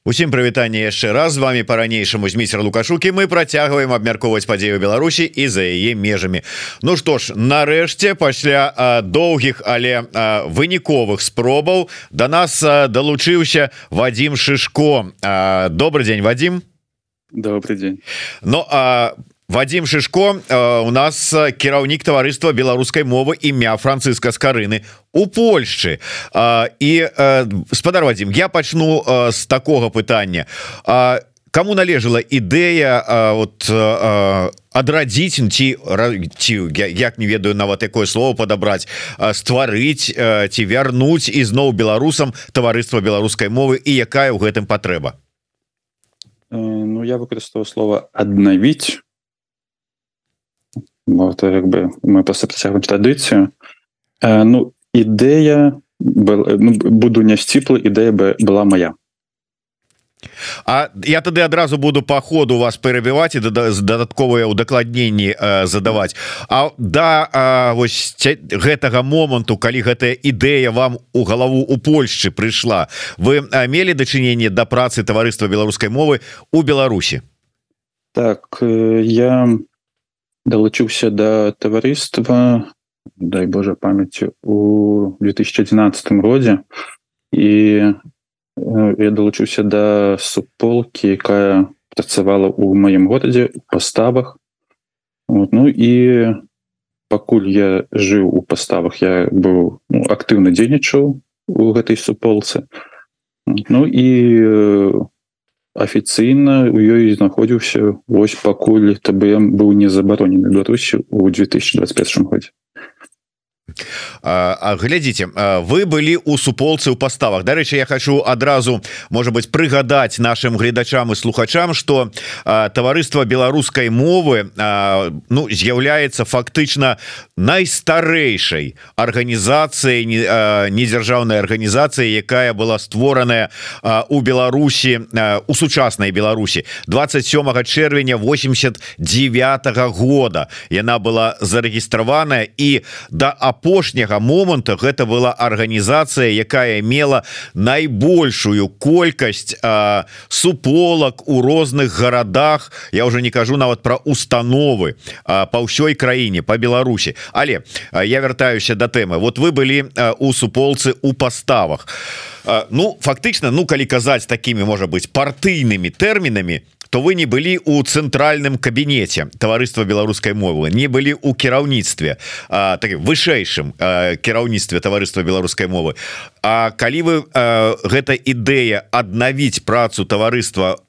Усім прывітанне яшчэ раз. З вами по-ранейшаму змейцер лукашукі мы працягваем абмяркоўваць падзею Беларусі і за яе межамі. Ну што ж нарэшце пасля а, доўгіх але а, выніковых спробаў до да нас а, далучыўся Вадим шишко добрый день Вадим добрый день Ну а Вадим шишко у нас кіраўнік таварыства беларускай мовы імя Францыска скарыны у Польшчы і спадар Вадим я пачну з такога пытання кому належала ідэя вот адрадзіць ці ці як не ведаю нават якое слово падабраць стварыць ці вярнуць ізноў беларусам таварыства беларускай мовы і якая ў гэтым патрэба Ну я выкарыстаў слова аднавіць вот як бы мы просто працягваем традыцыю ну ідэя ну, буду не сціпла ідэя бы была моя. А я тады адразу буду по ходу вас перабіваць і дадатковыя удакладненні э, задаваць А да а, вось гэтага моманту калі гэтая ідэя вам у галаву у Польшчы прыйшла вы мелі дачыненне да працы таварыства беларускай мовы у Беларусі? Так я далучыўся да таварыства дай Божа памяці у 2011 годзе і я далучыўся да суполкі якая працавала ў маім горадзе у паставах вот, Ну і пакуль я жыў у паставах я быў ну, актыўна дзейнічаў у гэтай суполцы Ну і афіцыйна у ёй знаходзіўся вось пакуль ТБМ быў не забаронены Беларусі у 2021 годзе глядзіце вы былі у суполцы ў паставах. Дарэчы я хочу адразу может быть прыгадаць нашим гледачам і слухачам что таварыства беларускай мовы ну з'яўляецца фактычна найстарэйшай арганізацыяй недзяржаўнай арганізацыі якая была створаная у Беларусі у сучаснай Беларусі. 27 чэрвеня 89 -го года яна была зарэгістраваная і да апошняга моманта гэта была арганізацыя якая мела найбольшую колькасць суполак у розных гарадах. Я уже не кажу нават про установы по ўсёй краіне по Беларусі. Але я вяртаюся до тэмы. Вот вы былі у суполцы у паставах. Ну фактычна ну калі казаць такими можа быть партыйнымі тэрмінамі то вы не былі у цэнтральным кабінеце таварыства беларускай мовы не былі у кіраўніцтве так вышэйшым кіраўніцтве таварыства беларускай мовы А калі вы гэта ідэя аднавіць працу таварыства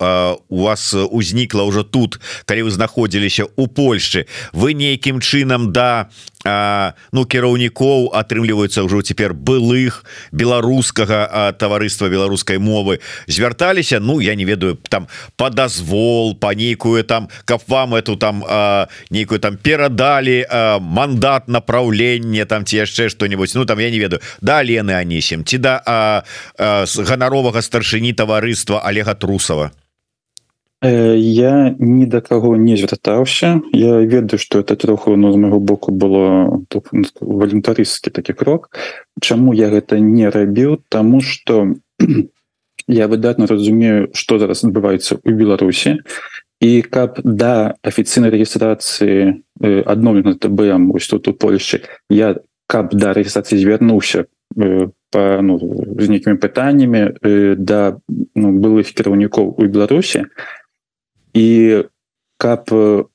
у вас узнікла ўжо тут калі вы знаходзіліся у Польшчы вы нейкім чынам да а, ну кіраўнікоў атрымліваюцца ўжо цяпер былых беларускага таварыства беларускай мовы. Звярталіся Ну я не ведаю там падазвол па нейкую там каб вам эту там а, нейкую там перадалі а, мандат направлення там ці яшчэ что-нибудь Ну там я не ведаю да Лены анісем ці да а, а, ганаровага старшыні таварыства Олега трусова я ні да каго не звяртаўся я ведаю что это троху ну, з майго боку было валюнтарысцкі такі крок. Чаму я гэта не рабіў тому что я выдатна разумею что зараз адбываецца у Беларусі і каб да афіцыйнай рэгістрацыі адноўлена ТБ ось тут у Польшчы я каб да рэгістрацыі звярнуўся по ну, з нейкімі пытаннямі да ну, былых кіраўнікоў у Беларусі і каб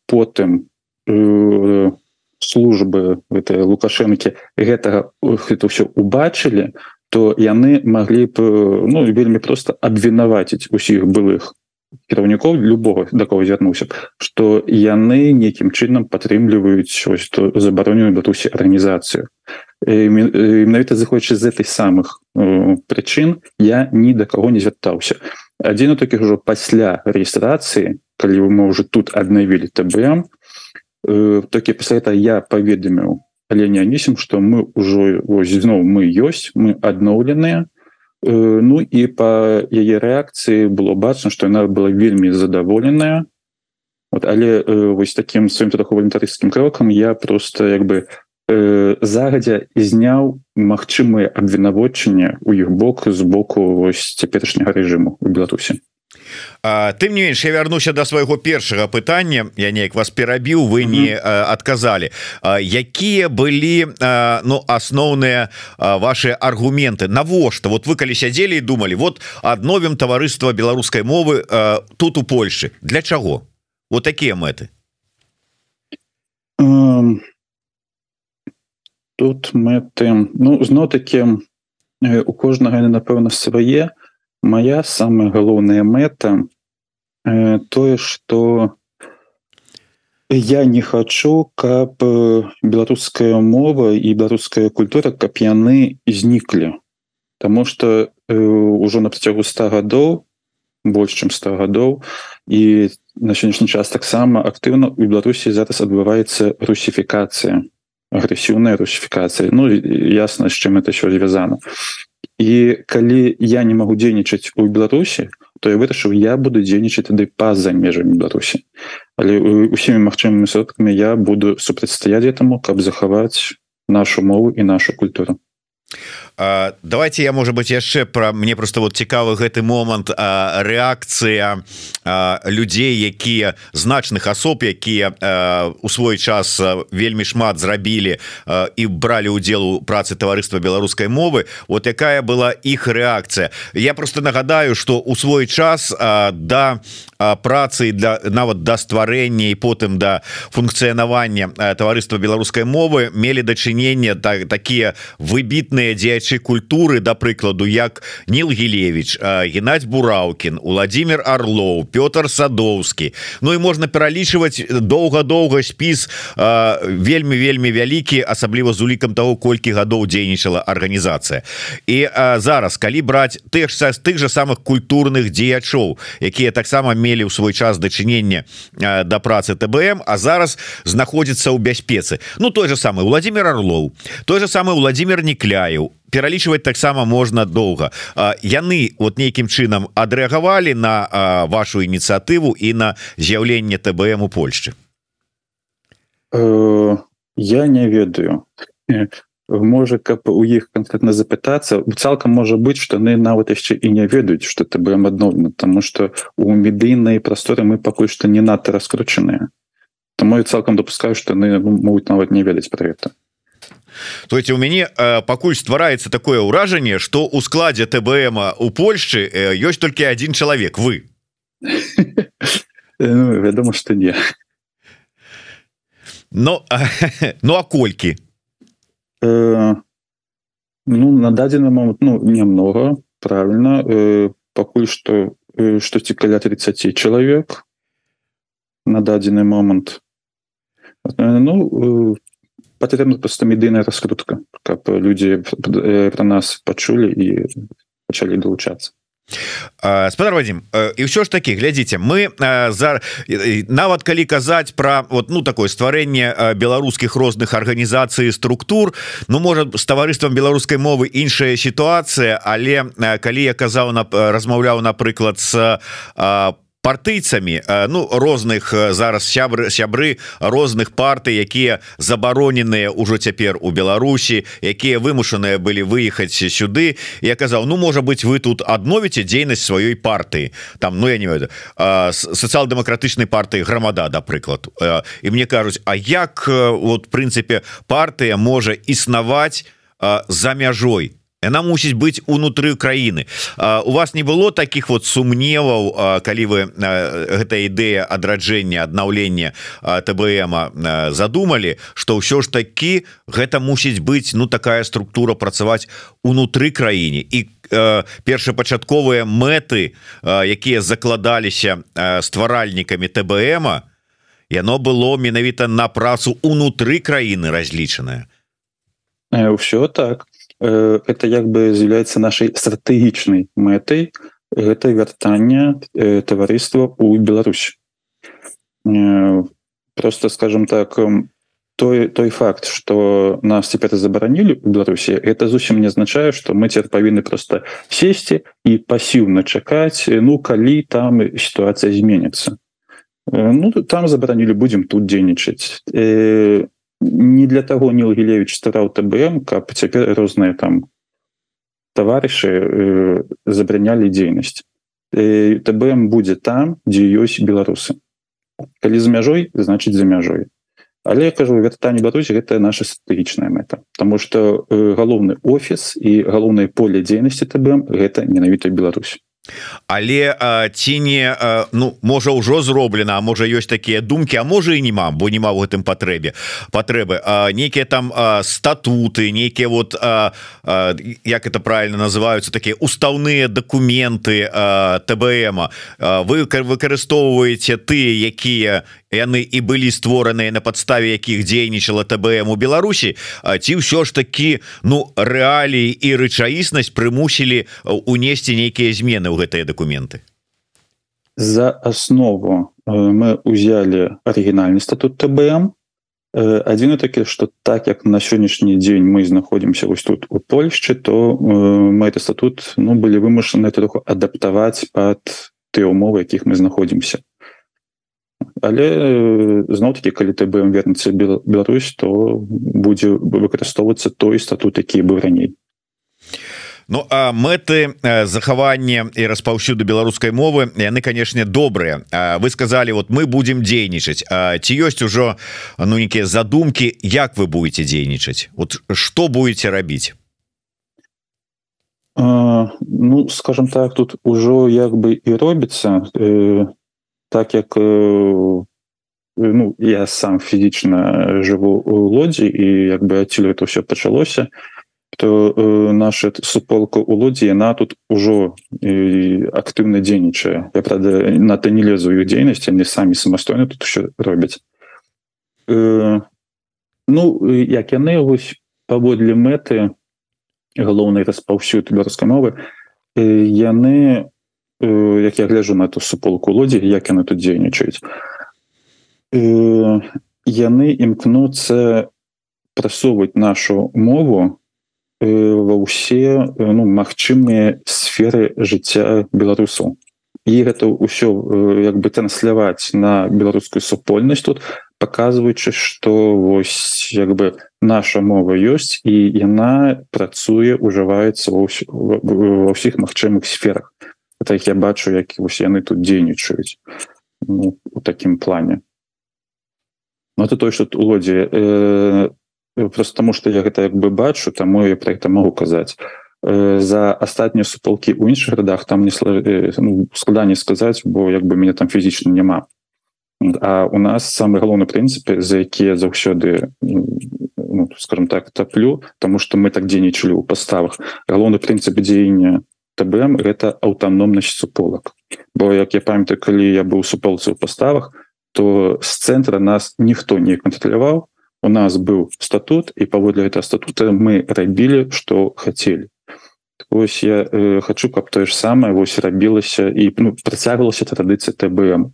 потым э, службы гэтай лукашэнкі гэтага гэта ўсё убачылі то яны маглі б ну вельмі просто абвінаваціць усіх былых кіраўнікоў любого да кого звярнуўся што яны нейкім чынам падтрымліваюць ось то забароненую Беларусі арганізацыю. Менавіта заходзячы з этой самых э, прычын я ні да каго не звяртаўся. Адзін у такіх ужо пасля рэгістрацыі калі мы уже тут аднавілі ТБМ э, такі пасля это я паведаміў але не анісім что мы ўжо зноў мы ёсць мы адноўленыя э, Ну і по яе рэакцыі было бачна что яна была вельмі задаволеная вот але э, вось таким сваім троху валентарыскім крокам я просто як бы э, загадзя зняў магчымыя абвінаводчанне у іх бок з боку вось цяперашняга рэжыму у Беларусі тым не менш я вярнуся до свайго першага пытання. Я неяк вас перабіў вы не адказалі. Якія былі ну асноўныя ваши аргументы? Навошта? Вот вы калі сядзелі і думалі вот адновім таварыства беларускай мовы тут у Польшы для чаго? Вот такія мэты. Тут мэты ну зно-таки у кожнага напэўна свае моя самая галоўная мэта э, тое что я не хочу каб беларуская мова і беларуская культура каб яны зніклі Таму что э, ўжо на працягу 100 гадоў больш чым 100 гадоў і на сённяшні час таксама актыўна у беларусі зараз адбываецца русіфікацыя агрэсіўная русіфікацыя Ну ясна з чым это еще звязана і калі я не магу дзейнічаць у беларусі то я вырашыў я буду дзейнічаць тады па-за межамі беларусі. Але усімі магчымымі сродкамі я буду супрацьстаяць этому каб захаваць нашу мову і нашу культуру давайте я может быть яшчэ про мне просто вот цікавы гэты момант реакцыя людзей якія значных асоб якія у свой час вельмі шмат зрабілі і бралі удзел у працы таварыства беларускай мовы. Вот якая была іх реакцыя я просто нагадаю что у свой час да працы для нават да стварэння і потым да функцыянавання таварыства беларускай мовы мелі дачынення так такія выбітныя дзеячы культуры да прыкладу як Ніл Гелевич Геннадь Бураўкін Владимир Орлоў Пётр садоўскі. Ну і можна пералічваць доўга-доўга спіс вельмі вельмі вялікі асабліва з улікам того колькі гадоў дзейнічала арганізацыя. І зараз калі браць тых з тых же самых культурных дзеячоў якія таксама мелі ў свой час дачынення да працы ТБМ а зараз знаходзіцца ў бяспецы. Ну той же самый Владимир Орлоў той же самый Владимир Нікляев пералічваць таксама можна доўга. Яны вот нейкім чынам адрэагавалі на вашу ініцыятыву і на з'яўленне ТБМ у Польшчы? Э, я не ведаю. Можа каб у іх конкретно запытацца цалкам можа быть что яны нават яшчэ і не ведаюць что ТБМ адноўна тому что у медыйнай прасторы мы пакуль што не надта раскручаныя. Таму я цалкам допускаю что яны могуць нават не ведаць про это то есть у мяне э, пакуль ствараецца такое ўражанне что у складзе ТБМ у Польшчы ёсць толькі один чалавек вы. Ну, вядома что не. Но ну а колькі э, ну на дадзены момант ну немного правильно. Э, пакуль что штосьці каля 30 чалавек на дадзены момант ну патрэбна просто медыйная раскрутка каб людзі про нас пачулі і пачалі далучацца. Спадар Вадим і ўсё ж таки глядзіце мы за нават калі казаць про вот ну такое стварэнне беларускіх розных арганізацый структур Ну можа з таварыствам беларускай мовы іншая сітуацыя але калі я казаў на размаўляў напрыклад с по партыйцамі ну розных зараз сябры сябры розных партый якія забароненыя ўжо цяпер у Беларусі якія вымушаныя былі выехаць сюды. Я казаў Ну можа быть вы тут адновіце дзейнасць сваёй партыі там Ну я не ведаю сацыял-дэмакратычнай партыі грамада да прыклад і мне кажуць А як вот прынцыпе партыя можа існаваць за мяжой яна мусіць быць унутры краіны. У вас не было таких вот сумневаў калі вы гэта ідэя адраджэння аднаўлення ТБМ задумалі что ўсё ж такі гэта мусіць быць ну такая структура працаваць унутры краіне. І першапачатковыя мэты якія закладаліся стваральнікамі ТБМ яно было менавіта на працу унутры краіны разлічаная ўсё так. Э, это як бы з'яўляецца нашай стратэгічнай мэтай гэта вяртання э, таварыства у Беларусь э, просто скажем так той той факт что нас цяпер забаранілі у Беларусі это зусім не азначае что мы цяпер павінны просто сесці і пасіўна чакаць ну калі там сітуацыя зменится ну там забаранілі будем тут дзейнічаць не для того не Гілевич стараў ТБМ каб цяпер розныя там таварышы э, забранялі дзейнасць. Э, ТБМ будзе там дзе ёсць беларусы. Калі за мяжой значыць за мяжой. Але я кажу вяртанне Беларусі гэта наша стратэгічная мэта. Таму что э, галоўны офіс і галоўнае поле дзейнасці ТБМ гэта менавіта Беларусь але ці не ну можа ўжо зроблена можа ёсць такія думкі А можа і нема бо нема ў гэтым патрэбе патрэбы. Нейкія там статуты нейкія вот а, а, як это правильно называются такія устаўныя документы ТБМ вы выкарыстоўваеце ты якія яны і былі створаныя на падставе якіх дзейнічала ТБМ у Беларусі ці ўсё ж такі ну рэалій і рэчаіснасць прымусілі унесці нейкія змены ў гэтыя документы за основу мы узялі арыгінальны статут ТБМ адзін такі что так як на сённяшні дзень мы знаходзімся вось тут у Польшчы то мы это статут ну былі вымушаны троху адаптаваць под ты умовы якіх мы знаходзімся але зноў-таки калі ты бы вернуцца Беларусь то будзе выкарыстоўвацца той статут які быў раней. Ну а мэты захавання і распаўсюду беларускай мовы яны канешне добрыя. Вы сказали вот мы будем дзейнічаць. Ці ёсць ужо ну нейкія задумки як вы будете дзейнічаць? Вот что будете рабіць? Ну скажем так тут ужо як бы і робіцца так як ну я сам фізічна жыву у лодзі і як бы адсюль это все пачалося то э, наша суполка у лодзі яна тут ужо актыўна дзейнічае я правда на то не лезу іх дзейнасць они самі самастойна тут еще робяць э, ну як яны вось паводле мэты галоўнай распаўсюд беларускай мовы э, яны Э, як я гляжу на эту суполку лодзі як яны тут дзейнічаюць яны імкнуцца прасоўваць нашу мову ва ўсе ну магчымыя сферы жыцця беларусаў. І гэта ўсё як бы трансляваць на беларускую супольнасць тут показваючы что вось як бы наша мова ёсць і яна працуе ужываецца ва ўсіх магчымых сферах так я бачу як вось яны тут дзейнічаюць ну, у такім плане. Ну это той что у лодзе э, просто тому что я гэта як бы бачу таму я про это могу казаць э, за астатнія суполки у іншых радах там не э, ну, складанне сказаць бо як бы мяне там фізічна няма А у нас самы галоўны прынцыпы за якія заўсёды ну, скажем так таплю тому что мы так дзейнічалі ў паставах. Галоўны прынцып дзеяння ТБМ гэта аўтаномнасць суполак бо як я памятаю калі я быў суполцы ў паставах то з цэнтра нас ніхто не кантраляваў у нас быў статут і паводле этого статута мы рабілі что хацелі ось я э, хочу каб тое ж самае вось рабілася і ну, працягвалася традыцыя ТБМ.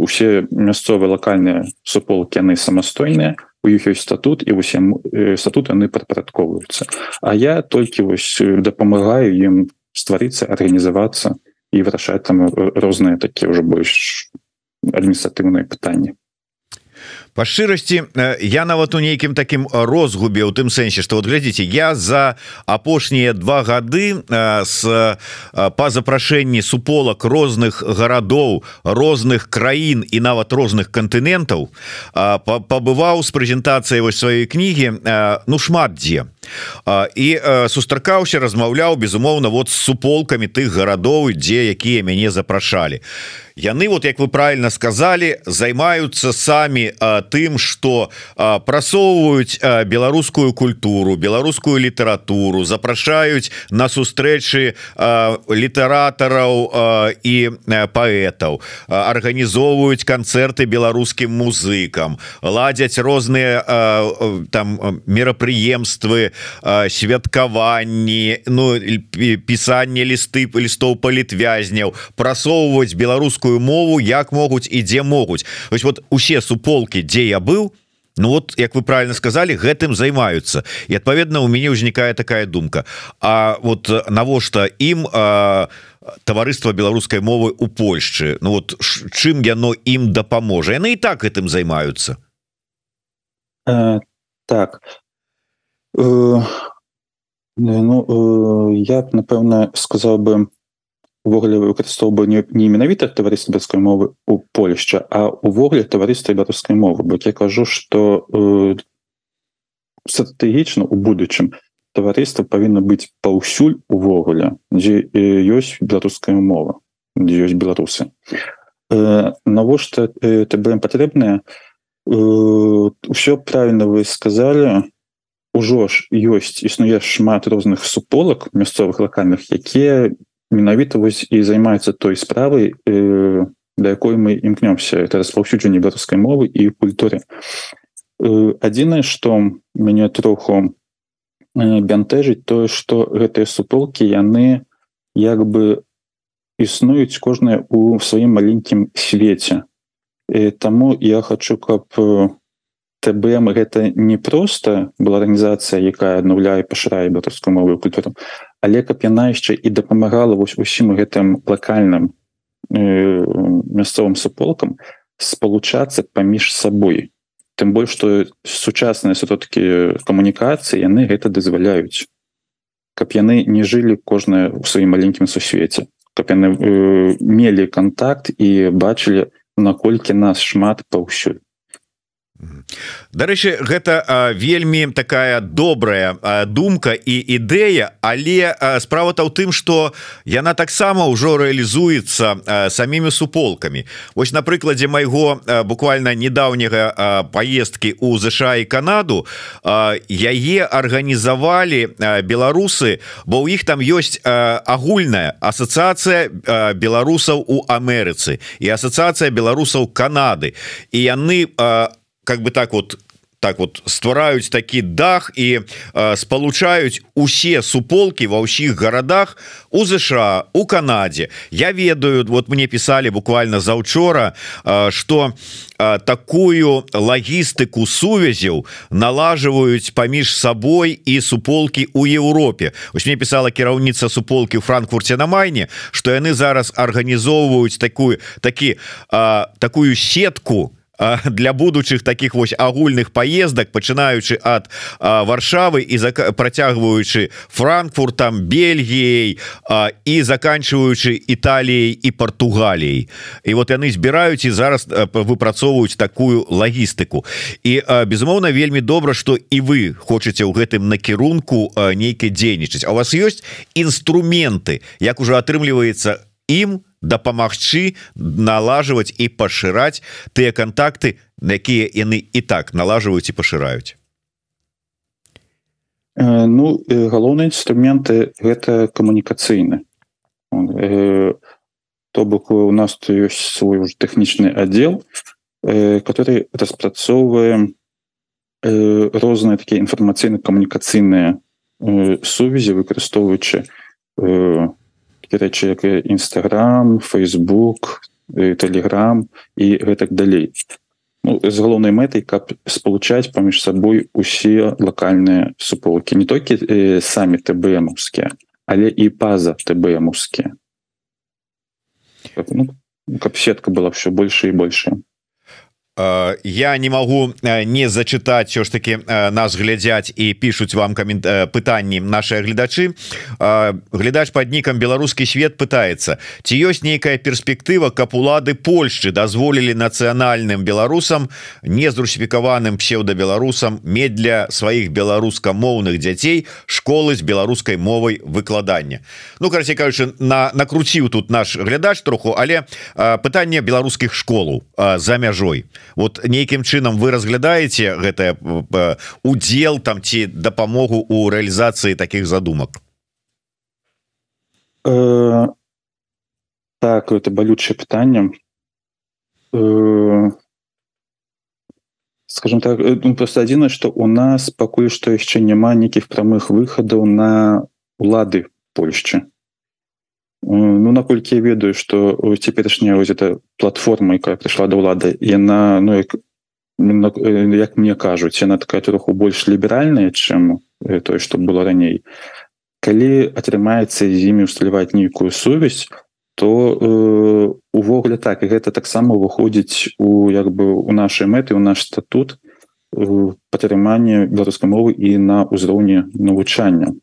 Усе мясцовыя лакальныя суполкі яны самастойныя у іх ёсць статут і усім статут яны падпарадковваюцца А я толькі вось дапамагаю ім стварыцца арганізавацца і вырашаць там розныя такія ўжо больш адміністратыўныя пытанні по шчырасці я нават у нейкім такім розгубе у тым сэнсе что вот глядзіце я за апошнія два гады с па запрашэнні суполак розных гарадоў розных краін і нават розных кантынентаў пабываў з прэзентацыяй вось сваёй кнігі ну шмат дзе і сустракаўся размаўляў безумоўна вот з суполкамі тых гарадоў дзе якія мяне запрашалі. Яны вот як вы правильно сказали займаются самі тым что прасоўваюць беларускую культуру беларускую літаратуру запрашаюць на сустрэчы літаратараў і паэтаў. Арганізоўваюць канцэрты беларускім музыкам ладзяць розныя там мерапрыемствы святкаванні Ну пісанне лісты лістоў палітвязняў прасоўваць беларускую мову як могуць і дзе могуць. Ось вот усе суполки дзе я быў Ну вот як вы правильно сказали гэтым займаются і адпаведна у мяне ўзнікае такая думка. А вот навошта ім таварыства беларускай мовы у Польшчы? Ну вот чым яно ім дапаможа? Яны і так гэтым займаются э, так. э, ну э, я напэўна сказаў бы увогуле выкарыстоўваю не, не менавіта таварыства беларускай мовы у Польшча а увогуле таварыства беларускай мовы бо я кажу что э, стратэгічна у будучым таварыства павінна быць паўсюль увогуле дзе ёсць беларуская мова дзе ёсць беларусы э, навошта э, ТБ патрэбная ўсё э, правильно вы сказали ужо ж ёсць існуе шмат розных суполак мясцовых лакальных якія менавіта вось і займаецца той справай э, да якой мы імкнёмся. Это распаўсюджанне беларускай мовы і культуры. Э, адзінае что мяне троху э, бянтэжыць тое что гэтыя суполкі яны як бы існуюць кожная у сваім маленькім свеце. І таму я хочу каб ТБМ гэта не просто была арганізацыя якая аднаўляе пашырае беларускую мовую культуру але каб яна яшчэ і дапамагала вось усім гэтым лакальным э, мясцовым суполкам спалучацца паміж сабой. Тым больш што сучасныя сутоткі камунікацыі яны гэта дазваляюць. Каб яны не жылі кожнае ў сваім маленькім сусвеце. Каб яны э, мелі контакт і бачылі наколькі нас шмат паўсюль Дарэчы гэта а, вельмі такая добрая а, думка і ідэя але а, справа-то ў тым что яна таксама ўжо реалізуецца самімі суполкамі. Вось на прыкладзе майго а, буквально недаўняга поездки у ЗША і Канаду а, яе арганізавалі беларусы бо ў іх там ёсць агульная асацыяцыя беларусаў у Амерыцы і асацыяцыя беларусаў Канады. І яны у как бы так вот так вот ствараюць такі дах і э, спалучаюць усе суполки ва ўсіх гарадах у ЗША у Канадзе. Я ведаю вот мне писали буквально заўчора э, что э, такую лагістыку сувязяў налажваюць паміж сабой і суполки у Еўропе. Ось мне писала кіраўніца суполки ў франкфурце на майне что яны зараз арганізоўваюць такую такі э, такую сетку у для будучых таких вось агульных поездок пачынаючы от варшавы і за працягваючы франкфуртам Бельгіей і заканчиваючы Італіяй і Португаліяй і вот яны збіраюць і зараз выпрацоўваюць такую лагістыку. І безумоўна вельмі добра что і вы хочаце ў гэтым накірунку нейкай дзейнічаць. А у вас ёсць інструменты як уже атрымліваецца ім дапамагчы налажваць і пашыраць тыя контакты якія яны і так налажваюць і пашыраюць. Э, Ну галоўныя інструменты гэта камунікацыйны. Э, то бок у нас то ёсць свой уже тэхнічны аддзел э, который распрацоўвае розныя такія інфармацыйна-камунікацыйныя сувязі выкарыстоўваючы рэчы як нстаграм Facebook телеграм і гэтак далей. Ну, з галоўнай мэтай каб спалучаць паміж сабой усе лакальныя суполкі. Не толькі э, самі тбмовскія але і паза тбмовскія ну, каб сетка была все больше і большая я не могу э, не зачытаць все ж таки э, нас глядзяць і пишутць вам камент пытанні наши гледачы глядач под нікам беларускі свет пытается. Ці ёсць нейкая перспектыва каб улады Польшчы дазволілі нацыянальным беларусам не зрусіфікаваным псевдобеларусам мед для сваіх беларускамоўных дзяцей школы з беларускай мовай выкладання Ну карці кажучы на накруціў тут наш глядач троху але пытанне беларускіх школу за мяжой. то вот нейкім чынам вы разглядаеце гэтае удзел там ці дапамогу у рэалізацыі таких задумак? Э, так это балючае пытанне. Э, скажем так э, ну, просто адзіна что у нас пакуль што яшчэ няма нейкіх прамых выхадаў на улады Польшчы Ну наколькі я ведаю что цяперашняя вось эта платформа якая прыйшла да ўлады яна ну як як мне кажуць яна такая троху больш ліберальная чым тое што было раней калі атрымаецца з імі усталяваць нейкую сувязь то э, увогуле так. І гэта таксама выходзіць у як бы у нашай мэты у наш статут падтрымання беларускай мовы і на ўзроўні навучання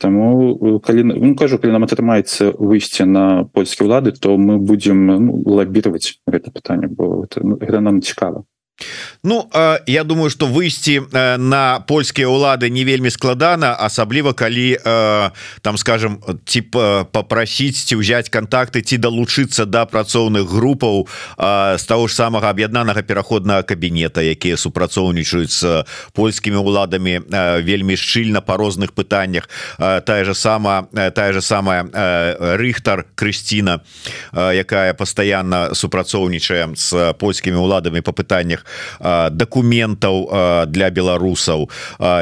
Таму калі ну, кажу калі нам атрымаецца выйсці на польскія ўлады то мы будзем ну, лабіраваць гэта пытанне бо это, ну, гэта нам цікава Ну я думаю что выйсці на польскія ўлады не вельмі складана асабліва калі там скажем типа попросить ці ўзять контакты ці далучыцца до да працоўных групаў з того ж самага аб'яднанага пераходнага кабінета якія супрацоўнічаюць з польскімі уладамі вельмі шчыльна по розных пытаннях. Тая же сама тая же самая рыхтар Крысціна якая постоянно супрацоўнічае з польскімі уладамі по пытаннях документаў для беларусаў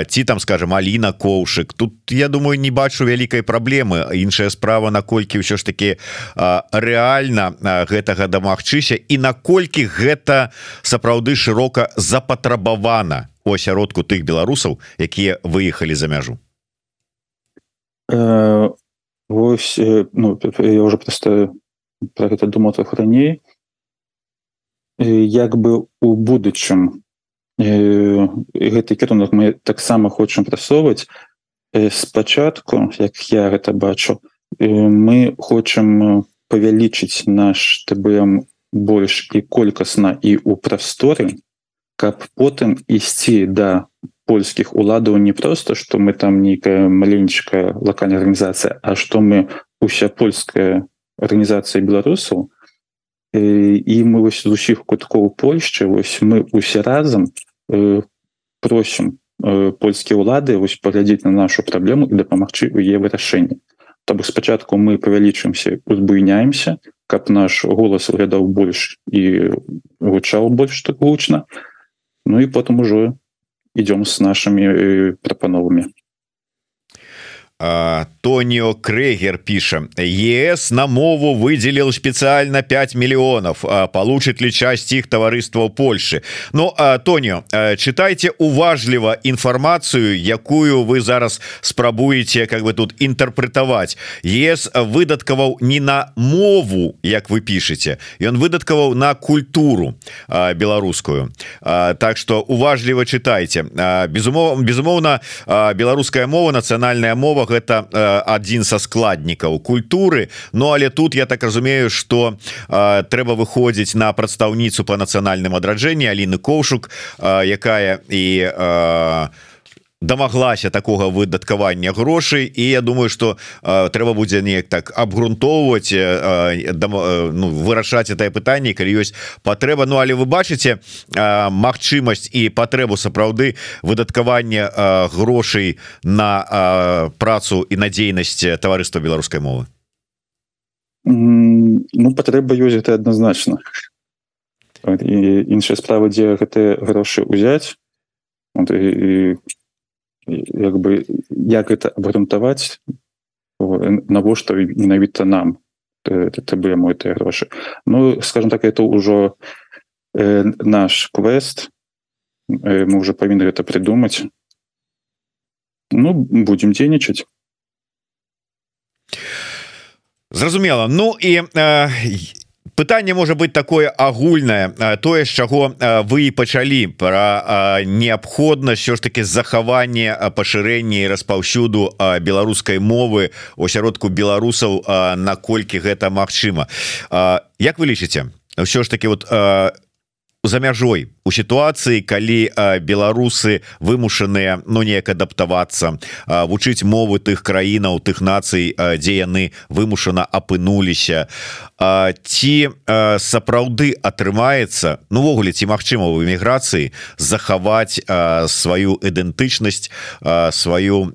ці там скажем Аліна коўшык тут я думаю не бачу вялікай праблемы іншая справа наколькі ўсё ж таки рэальна гэтага дамагчыся і наколькі гэта сапраўды шырока запатрабавана у асяродку тых беларусаў якія выехалі за мяжу. Э, Вось ну, я уже просто про гэта думаў раней як бы у будучым. Гэты кірунак мы таксама хочам прасоўваць. Спачатку як я гэта бачу мы хочам павялічыць наш ТБм больш і колькасна і у прасторы каб потым ісці да польскіх уладаў не просто что мы там нейкая маленечкая локальная арганізацыя а что мы уся польская арганізацыя беларусаў і мы вось з усіх куткоў Польшчы вось мы усе разам просім польскія ўлады вось паглядзець на нашу праблему і дапамагчы у е вырашэнні То бок спачатку мы павялічымся узбуйняемся каб наш голас выглядаў больш і гучаў больш так гучна Ну і потым ужо ідём з нашымі прапановамі Тоніо Крегер піша ЕС на мову выделил специально 5 миллионов. Получит ли часть их товарыства в Польше Ну Тонио читайте уважліва информацию якую вы зараз спрабуете как бы тут интерпретовать. ЕС выдаткаваў не на мову як вы пишете и он выдаткаваў на культуру беларускую Так что уважліва читайте. Безумоў безумоўно беларуская мова нацыянальная мова гэта один са складнікаў культуры. Ну але тут я так разумею что трэба выходзіць на прадстаўніцу по нацыянальным адраджэнні Аліны коўшук якая і у дамаглася такого выдаткавання грошай і я думаю что трэба будзе неяк так абгрунтоўваць ну, вырашаць это пытанне калі ёсць патрэба. Ну але вы бачыце магчымасць і патрэбу сапраўды выдаткавання грошай на працу і надзейнасць таварыства беларускай мовы? Ну патрэба ёсць гэта адназначна. Іншая справа дзе гэтыя грошы ўзяць. І як бы як это абгрунтаваць навошта менавіта нам бы мой ты грошы. Ну скажем так это ўжо э, наш квест. Э, мы уже павінны гэта придумаць Ну будем дзейнічаць. Зразумела. Ну і э, пытанне можа быть такое агульнае тое з чаго вы пачалі про неабходнасць що ж таки захаванне пашырэння і распаўсюду беларускай мовы у сяродку беларусаў наколькі гэта магчыма. Як вы лічыце? Ўсё ж таки вот за мяжой. У сітуацыі калі беларусы вымушаныя но ну, неяк адаптавацца вучыць мовы тых краінаў тых нацый дзе яны вымушана апынуліся ці сапраўды атрымаецца нувогуле ці магчыма в эміграцыі захаваць сваю ідэнтычнасць сваю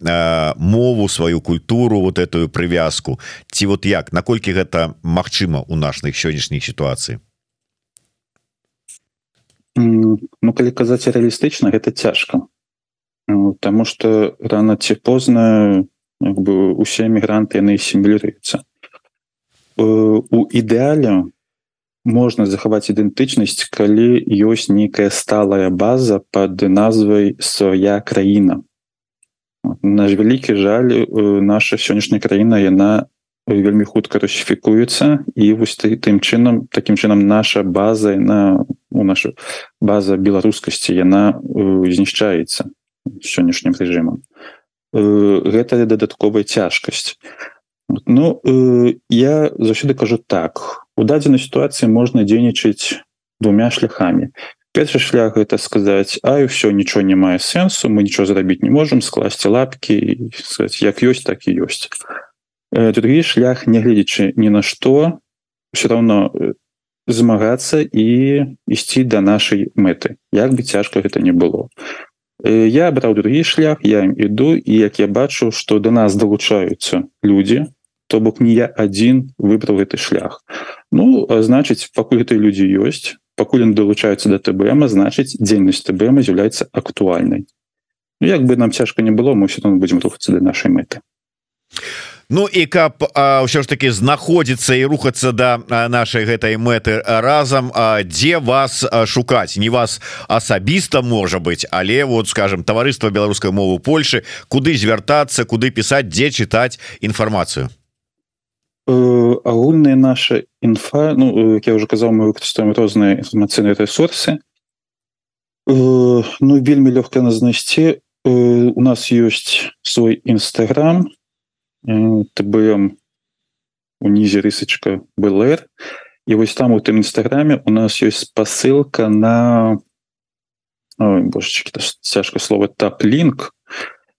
мову сваю культуру вот эту прывязку? Ці вот як? Наколькі гэта магчыма у наших сённяшніх сітуацыі Ну калі казаць рэалістычна гэта цяжка Таму что рано ці позна бы усе эмігранты яны сімулююцца у ідэале можна захаваць ідэнтычнасць калі ёсць нейкая сталая база под назвай свая краіна наш вялікі жаль наша сённяшняя краіна яна вельмі хутка расфікуецца. І вось ты тым чынам таким чынам наша база на у наша база беларускасці яна знішчаецца сённяшнім рэжымам. Гэта дадатковая цяжкасць. Ну я заўсёды кажу так у дадзенай сітуацыі можна дзейнічаць двумя шляхами першы шлях это сказаць а ўсё нічого не мае сэнсу мы нічого зрабіць не можем скласці лапки як ёсць так і ёсць другі шлях нягледзячы ні на што все равно змагацца і ісці до нашай мэты. Як бы цяжка гэта не было. Я браў другі шлях я іду і як я бачу что до нас далучаюцца люди то бок не я один выбраў гэты шлях. Ну значыць пакуль гэтай людзі ёсць пакуль он далучаюцца до тбм значыць дзейнасць тбм з'яўляецца актуальнай ну, як бы нам цяжка не было мы все там будем рухацца до нашай мэты Ну і каб ўсё ж таки знаходзіцца і рухацца да нашай гэтай мэты разам дзе вас шукаць? Не вас асабіста можа быть але вот скажем таварыства беларускай мовы Польшы куды звяртацца куды пісаць дзе чытаць інфармацыю? Агульная наша інфа Ну я уже казаў мы выкарыстаем розныя інфармацыйныя ресурсы ну вельмі лёгка нас знайсці. У нас ёсць свой нстаграм тбм унізе рысачка блр і вось там у тым нстаграме у нас ёсць спасылка на божачки цяжка слова таплінк.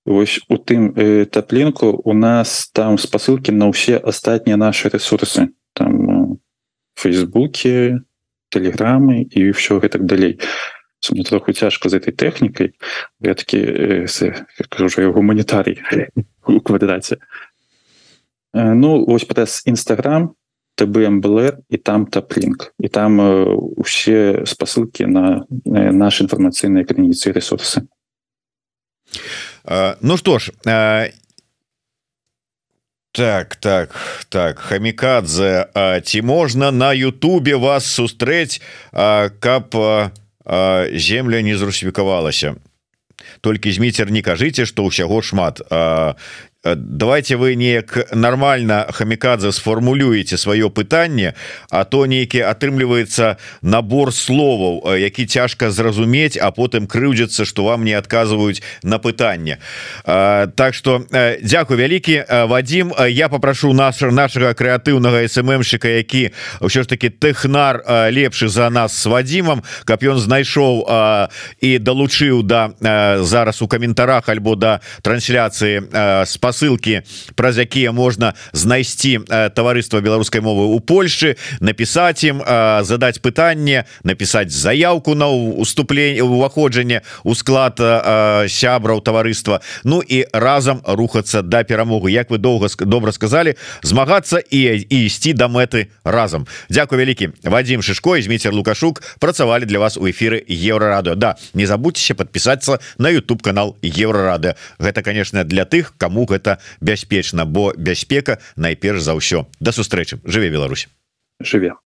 Вось у тым э, таплінку у нас там спасылкі на ўсе астатнія наши ресурсы там фейсбуке телеграмы і все гэтак далей мне троху цяжка з этой тэхнікай я такі э, гуманітарій у квадраце ну вось праз нстаграм тбмблр і там таплінк і там э, усе спасылкі на э, наши інфармацыйныя крыніцы ресурсы. Ну что ж так так так хамікадзе ці можна на Ютубе вас сустрэць каб земля не зрусвікавалася толькі зміцер не кажыце што ўсяго шмат. Э, давайте вы неяк нормально хамікадзе сфармулюеце сваё пытанне а то нейкі атрымліваецца набор словаў э, які цяжка зразумець а потым крыўдзяцца что вам не адказваюць на пытанне. Э, так что Дякую вялікі. Вадим я попрошу наш нашага крэатыўнага сммщика які ўсё ж таки тэхнар лепшы за нас с Вадимом каб ён знайшоў і далучыў да зараз у каментарах альбо да трансляцыі спас спасылки праз якія можна знайсці таварыства беларускай мовы у Польшы напісаць ім э, задаць пытанне напісаць заявку на уступление уваходжанне у склад сябраў таварыства. Ну і разам рухацца да перамогу Як вы доўга добра сказали змагацца і ісці да мэты разам. Дякую вялікі. Вадим шишко змейцер лукашук працавалі для вас у эфиры еврорады Да не забудьцеся подпісацца на YouTube канал еврорады Гэта конечно для тых кому гэта гэта бяспечна бо бяспека найперш за ўсё. Да сустрэчы. Жыве Беларусь. Жыве